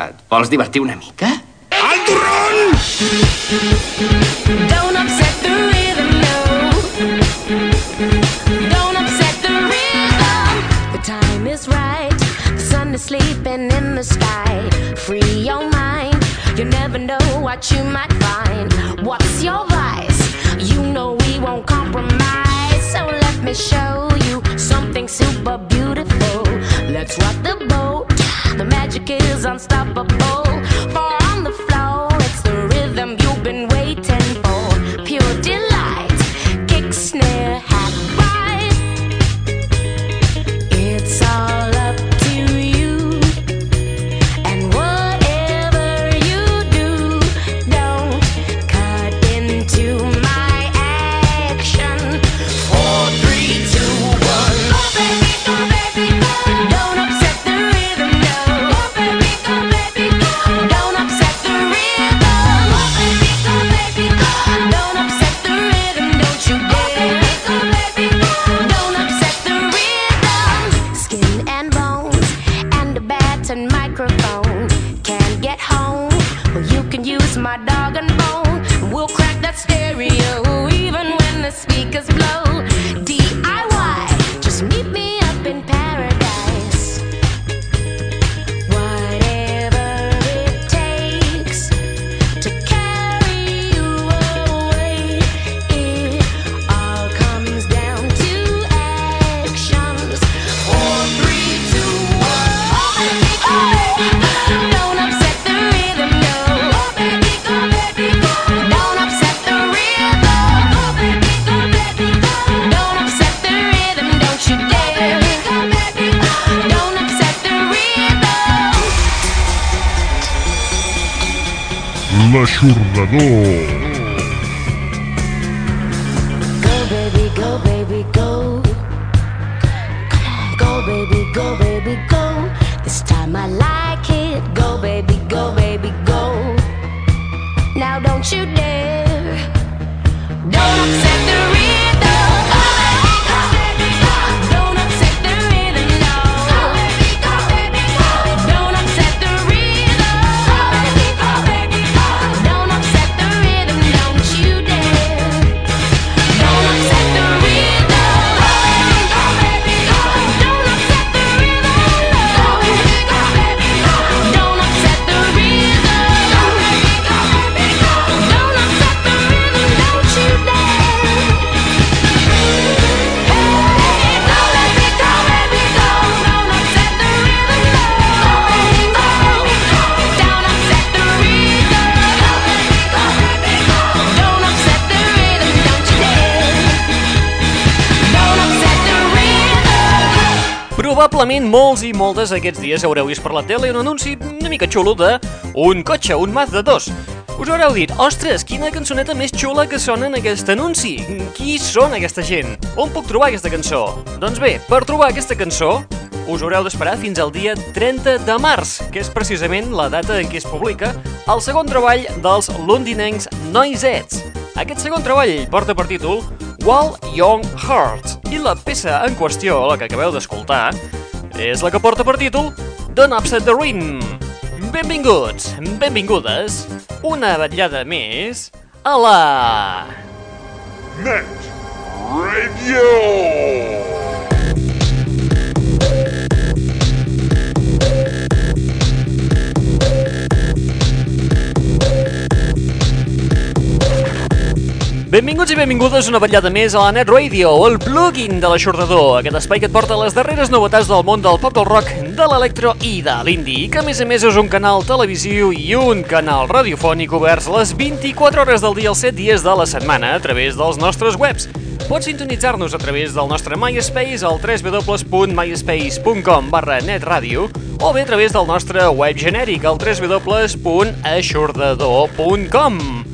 Et vols divertir una mica? Al turrón! Don't upset the rhythm, no. Don't upset the rhythm. The time is right. The sun is sleeping in the sky. Free your mind. You never know what you might find. What's your vice? You know we won't compromise. So let me show you something super beautiful. Let's rock. The magic is unstoppable. For Probablement molts i moltes aquests dies haureu vist per la tele un anunci una mica xulo de un cotxe, un Mazda 2. Us haureu dit, ostres, quina cançoneta més xula que sona en aquest anunci. Qui són aquesta gent? On puc trobar aquesta cançó? Doncs bé, per trobar aquesta cançó us haureu d'esperar fins al dia 30 de març, que és precisament la data en què es publica el segon treball dels londinencs Noisettes. Aquest segon treball porta per títol Wild Young Hearts i la peça en qüestió, la que acabeu d'escoltar, és la que porta per títol Don't Upset the Rim. Benvinguts, benvingudes, una vetllada més a la... Net Radio. Benvinguts i benvingudes una vetllada més a la Net Radio, el plugin de l'aixordador, aquest espai que et porta les darreres novetats del món del pop del rock, de l'electro i de l'indie, que a més a més és un canal televisiu i un canal radiofònic oberts les 24 hores del dia els 7 dies de la setmana a través dels nostres webs. Pots sintonitzar-nos a través del nostre MySpace al www.myspace.com barra netradio o bé a través del nostre web genèric al www.aixordador.com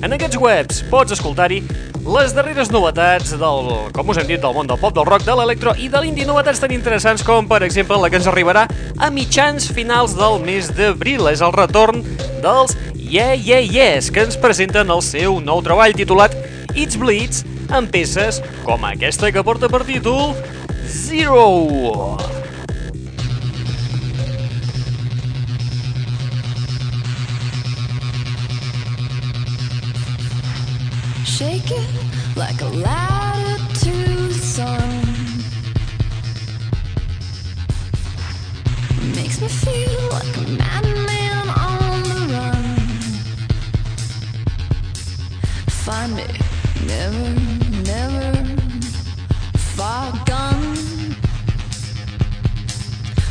en aquests webs pots escoltar-hi les darreres novetats del, com us hem dit, del món del pop, del rock, de l'electro i de l'indie, novetats tan interessants com, per exemple, la que ens arribarà a mitjans finals del mes d'abril. És el retorn dels Yeah Yeah Yes, que ens presenten el seu nou treball titulat It's Bleeds, amb peces com aquesta que porta per títol Zero. Shake it like a the sun. Makes me feel like a madman on the run. Find me, never, never far gone.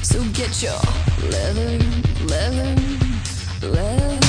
So get your leather, leather, leather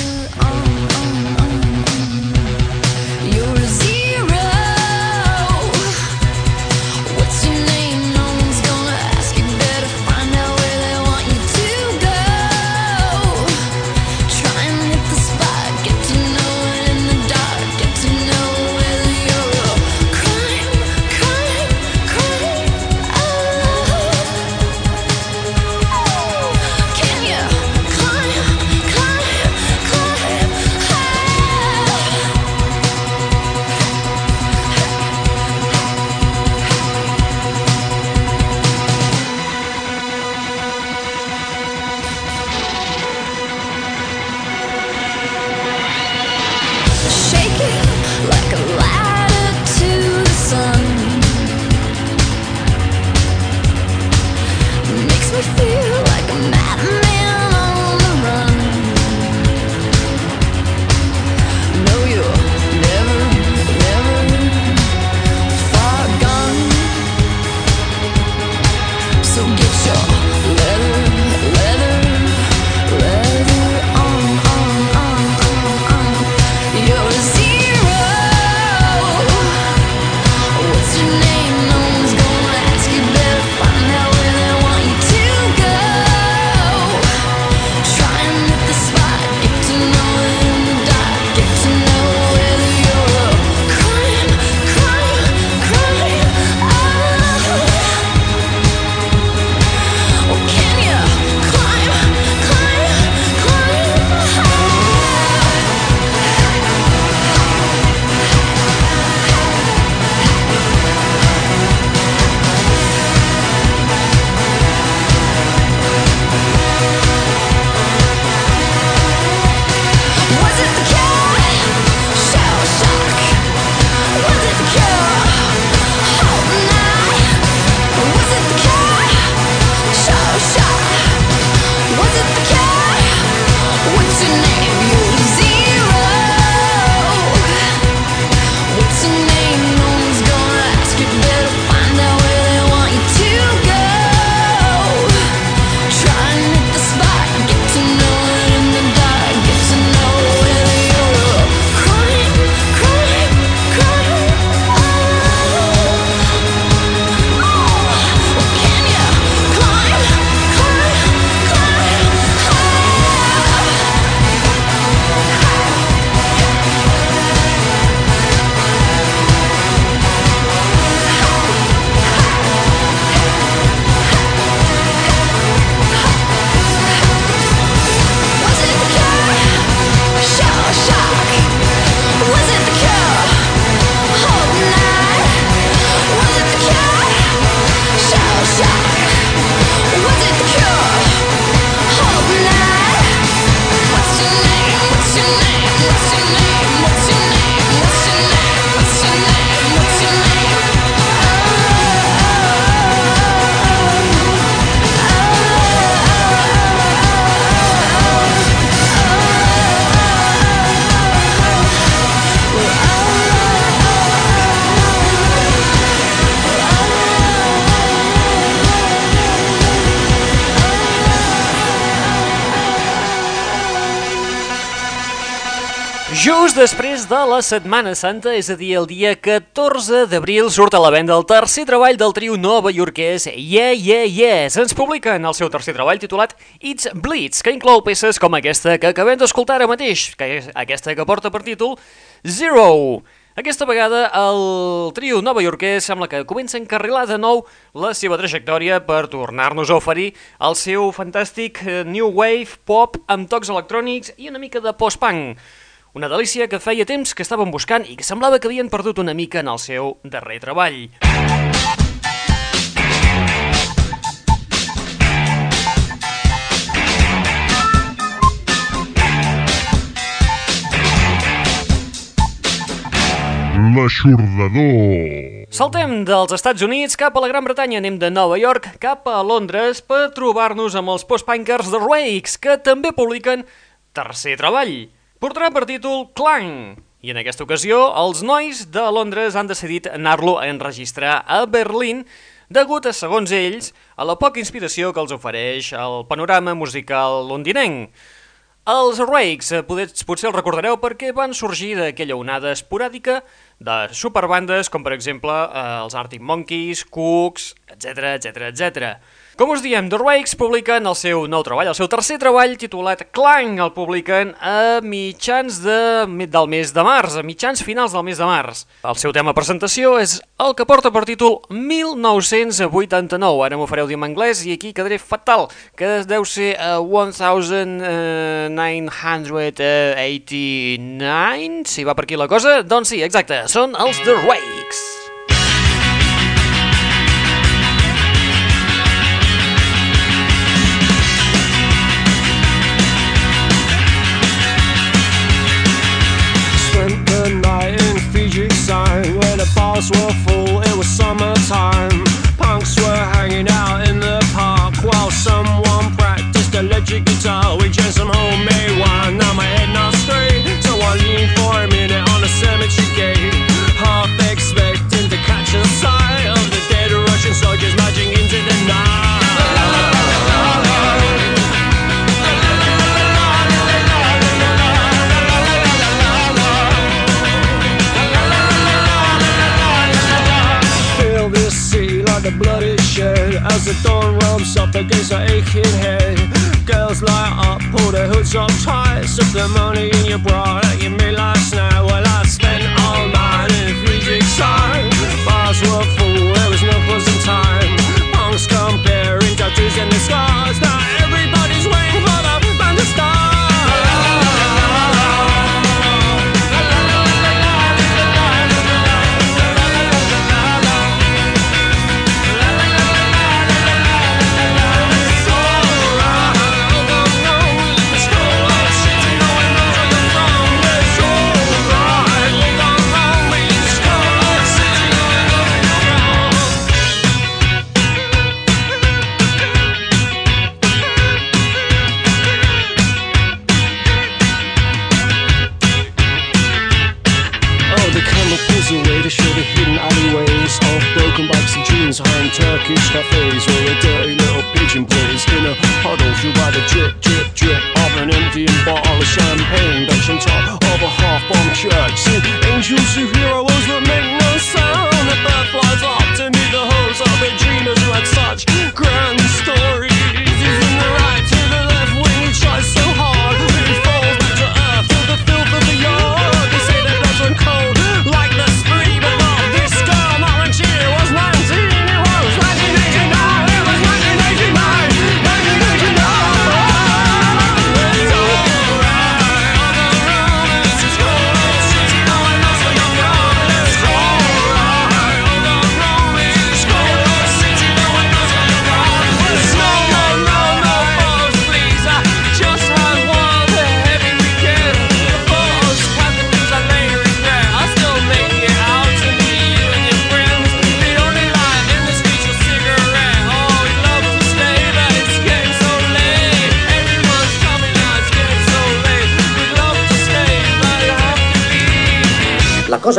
Just després de la Setmana Santa, és a dir, el dia 14 d'abril, surt a la venda el tercer treball del trio nova iorquès Yeah Yeah Yes. Ens publiquen el seu tercer treball titulat It's Blitz, que inclou peces com aquesta que acabem d'escoltar ara mateix, que és aquesta que porta per títol Zero. Aquesta vegada el trio nova iorquès sembla que comença a encarrilar de nou la seva trajectòria per tornar-nos a oferir el seu fantàstic eh, new wave pop amb tocs electrònics i una mica de post-punk. Una delícia que feia temps que estaven buscant i que semblava que havien perdut una mica en el seu darrer treball. La L'aixordador. Saltem dels Estats Units cap a la Gran Bretanya, anem de Nova York cap a Londres per trobar-nos amb els post-punkers The Rakes, que també publiquen tercer treball. Portarà per títol Clang, i en aquesta ocasió els nois de Londres han decidit anar-lo a enregistrar a Berlín degut a, segons ells, a la poca inspiració que els ofereix el panorama musical londinenc. Els Rakes, eh, potser, els recordareu perquè van sorgir d'aquella onada esporàdica de superbandes com per exemple eh, els Arctic Monkeys, Cooks, etc etc etc. Com us diem, The Rakes publiquen el seu nou treball, el seu tercer treball titulat Clang, el publiquen a mitjans de, del mes de març, a mitjans finals del mes de març. El seu tema presentació és el que porta per títol 1989. Ara m'ho fareu dir en anglès i aquí quedaré fatal, que deu ser uh, 1989, si va per aquí la cosa. Doncs sí, exacte, són els The Rakes. the guitar. Tight the money in your bra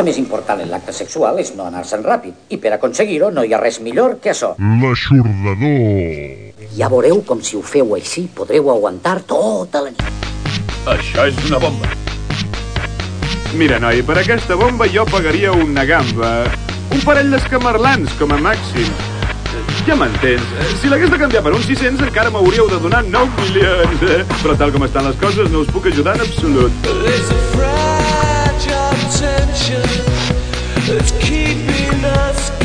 cosa més important en l'acte sexual és no anar-se'n ràpid, i per aconseguir-ho no hi ha res millor que això. L'aixordador. Ja veureu com si ho feu així podreu aguantar tota la nit. Això és una bomba. Mira, noi, per aquesta bomba jo pagaria una gamba. Un parell d'escamarlans, com a màxim. Ja m'entens. Si l'hagués de canviar per uns 600 encara m'hauríeu de donar 9 milions? Però tal com estan les coses no us puc ajudar en absolut. That's keeping us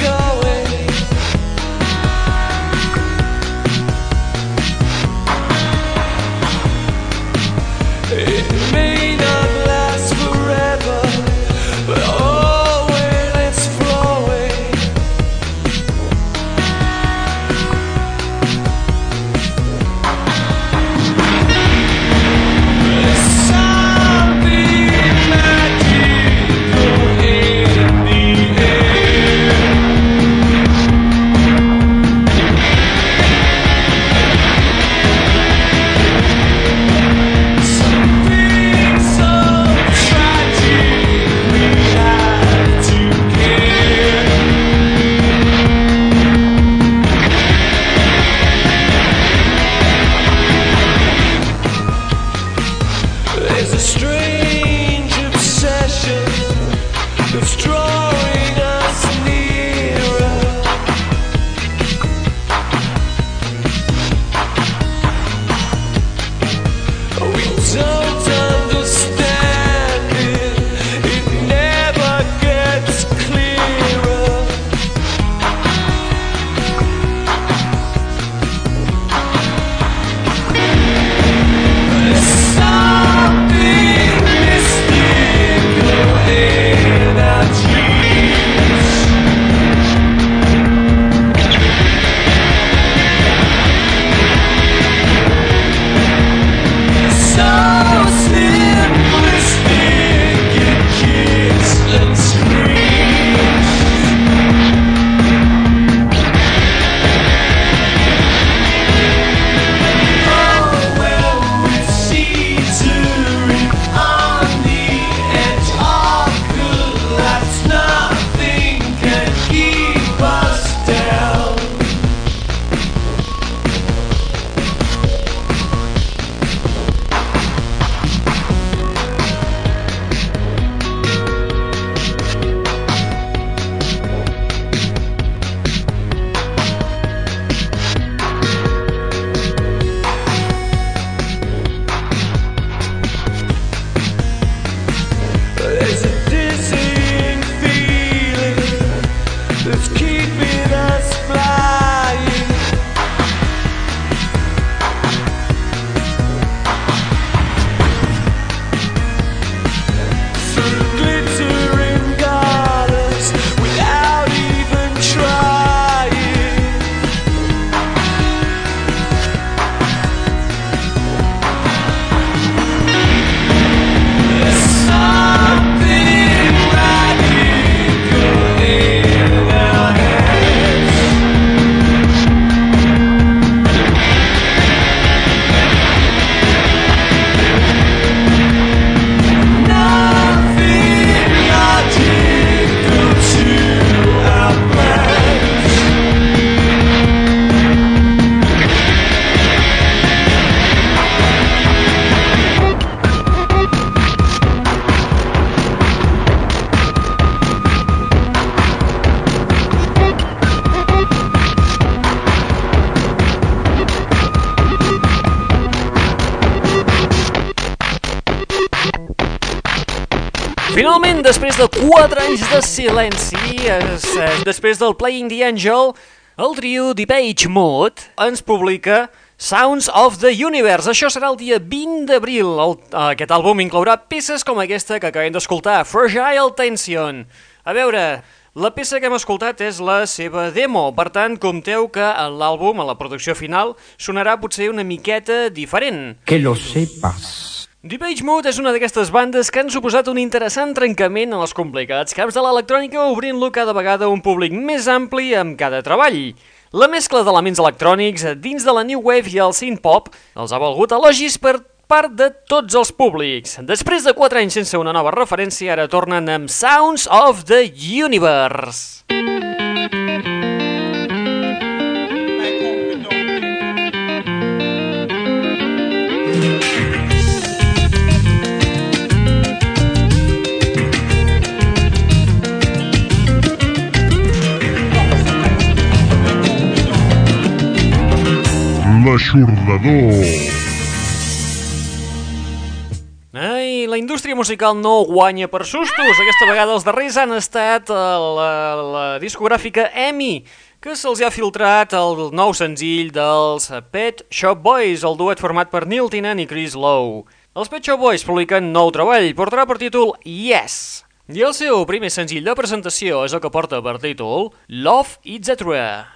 Finalment, després de 4 anys de silenci, es, es, després del Playing the Angel, el trio Deepage Mode ens publica Sounds of the Universe. Això serà el dia 20 d'abril. Aquest àlbum inclourà peces com aquesta que acabem d'escoltar, Fragile Tension. A veure, la peça que hem escoltat és la seva demo, per tant, compteu que l'àlbum, a la producció final, sonarà potser una miqueta diferent. Que lo sepas. Deepage Mode és una d'aquestes bandes que han suposat un interessant trencament en els complicats camps de l'electrònica obrint-lo cada vegada un públic més ampli amb cada treball. La mescla d'elements electrònics dins de la New Wave i el synth pop els ha valgut elogis per part de tots els públics. Després de 4 anys sense una nova referència, ara tornen amb Sounds of the Universe. L'aixordador. Ai, la indústria musical no guanya per sustos. Aquesta vegada els darrers han estat a la, la discogràfica EMI, que se'ls ha filtrat el nou senzill dels Pet Shop Boys, el duet format per Neil Tennant i Chris Lowe. Els Pet Shop Boys publiquen nou treball, portarà per títol Yes. I el seu primer senzill de presentació és el que porta per títol Love Etc. Oh,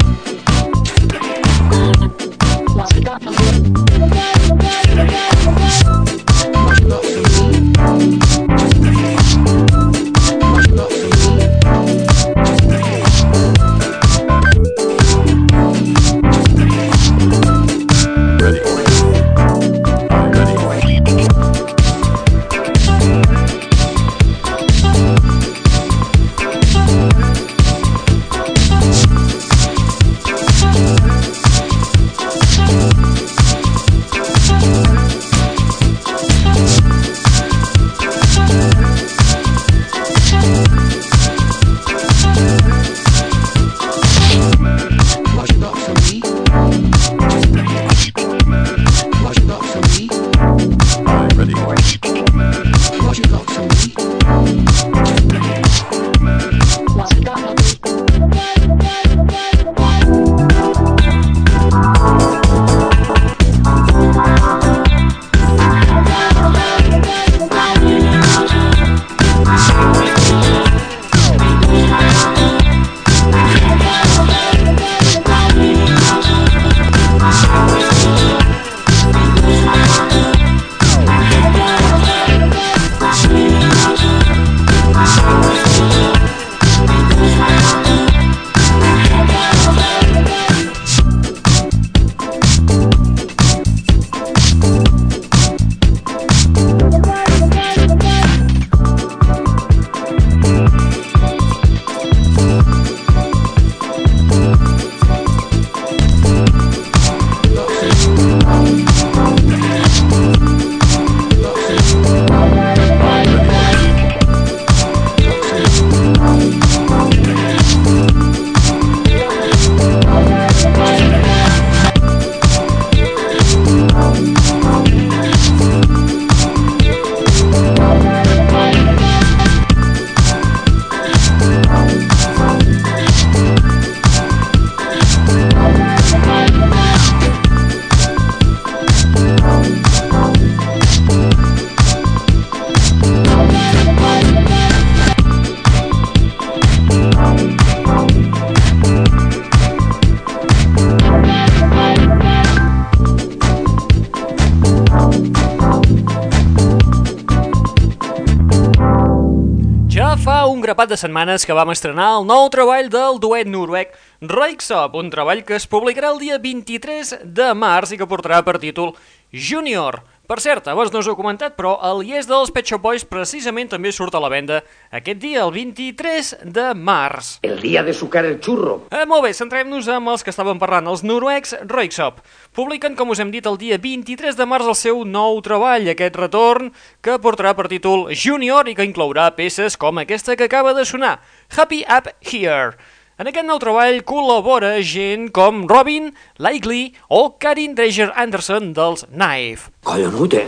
Grapat de setmanes que vam estrenar el nou treball del duet noruec Røyksopp, un treball que es publicarà el dia 23 de març i que portarà per títol Junior. Per cert, abans no us ho he comentat, però el Yes dels Pet Shop Boys precisament també surt a la venda aquest dia, el 23 de març. El día de sucar el churro. Eh, molt bé, centrem-nos amb els que estàvem parlant, els noruecs Røyksopp. Publiquen, com us hem dit, el dia 23 de març el seu nou treball, aquest retorn que portarà per títol Junior i que inclourà peces com aquesta que acaba de sonar, Happy Up Here. En aquest nou treball col·labora gent com Robin, Likely o Karin Dreger Anderson dels Knife. Collonut, eh?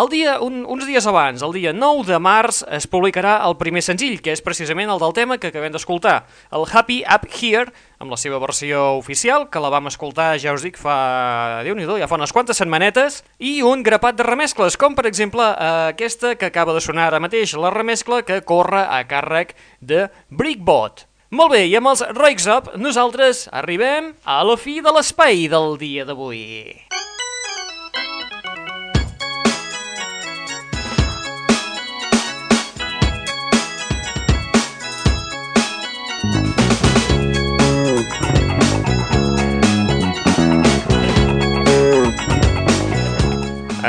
El dia, un, uns dies abans, el dia 9 de març, es publicarà el primer senzill, que és precisament el del tema que acabem d'escoltar, el Happy Up Here, amb la seva versió oficial, que la vam escoltar, ja us dic, fa... déu nhi ja fa unes quantes setmanetes, i un grapat de remescles, com per exemple eh, aquesta que acaba de sonar ara mateix, la remescla que corre a càrrec de Brickbot. Molt bé, i amb els Roiks Up, nosaltres arribem a la fi de l'espai del dia d'avui.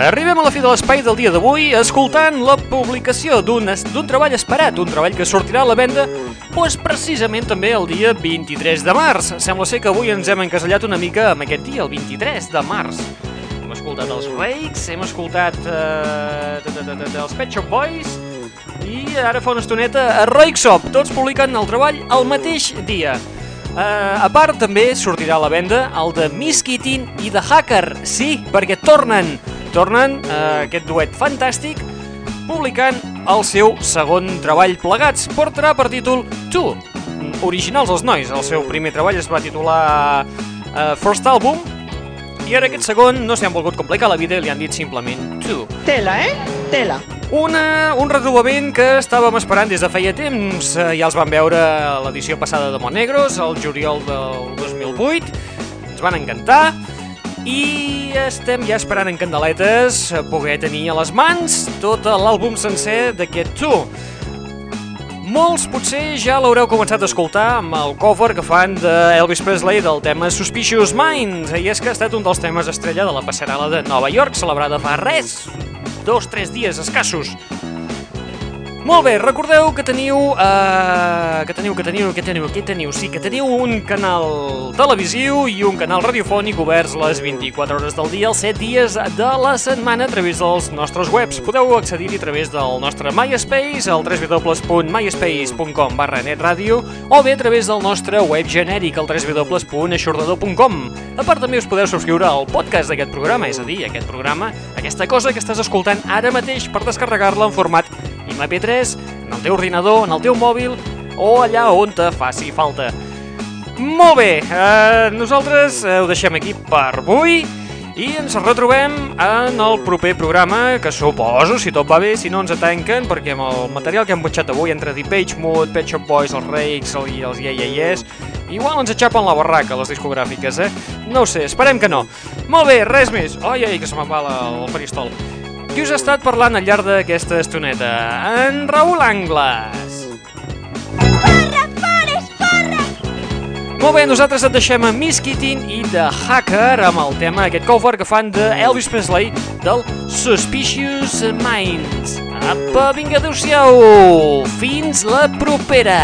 Arribem a la fi de l'espai del dia d'avui escoltant la publicació d'un treball esperat, un treball que sortirà a la venda doncs precisament també el dia 23 de març. Sembla ser que avui ens hem encasellat una mica amb aquest dia, el 23 de març. Hem escoltat els Rakes, hem escoltat eh, els Pet Shop Boys i ara fa una estoneta a Røyksopp. Tots publiquen el treball el mateix dia. Uh, a part, també sortirà a la venda el de Miss Kittin i The Hacker. Sí, perquè tornen, tornen uh, aquest duet fantàstic publicant el seu segon treball plegats. Portarà per títol Tu. originals els nois. El seu primer treball es va titular uh, First Album i ara aquest segon no s'hi han volgut complicar la vida i li han dit simplement Two. Tela, eh? Tela. Una, un retrobament que estàvem esperant des de feia temps. Eh, Ja els vam veure a l'edició passada de Monegros, el juliol del 2008. Ens van encantar. I estem ja esperant en candeletes poder tenir a les mans tot l'àlbum sencer d'aquest Two. Molts potser ja l'haureu començat a escoltar amb el cover que fan d'Elvis Presley del tema Suspicious Minds, i és que ha estat un dels temes estrella de la passarel·la de Nova York, celebrada fa res, dos, tres dies escassos. Molt bé, recordeu que teniu, uh, que teniu, que teniu, que teniu, que teniu, sí, que teniu un canal televisiu i un canal radiofònic oberts les 24 hores del dia, els 7 dies de la setmana a través dels nostres webs. Podeu accedir-hi a través del nostre MySpace, al www.myspace.com barra netradio, o bé a través del nostre web genèric, al www.aixordador.com. A part també us podeu subscriure al podcast d'aquest programa, és a dir, aquest programa, aquesta cosa que estàs escoltant ara mateix per descarregar-la en format MP3 en el teu ordinador, en el teu mòbil o allà on te faci falta. Molt bé, eh, nosaltres eh, ho deixem aquí per avui i ens retrobem en el proper programa, que suposo, si tot va bé, si no ens atenquen, perquè amb el material que hem punxat avui entre The Page Mood, Pet Shop Boys, els Rakes i els Yeah Yeah Yes, igual ens aixapen la barraca, les discogràfiques, eh? No sé, esperem que no. Molt bé, res més. Ai, ai, que se me'n va la, el faristol. Qui us ha estat parlant al llarg d'aquesta estoneta? En Raül Angles. Corre, Forrest, corre! Molt bé, nosaltres et deixem amb Miss Keating i The Hacker amb el tema, aquest cover que fan de Elvis Presley del Suspicious Minds. Apa, vinga, adeu-siau! Fins la propera!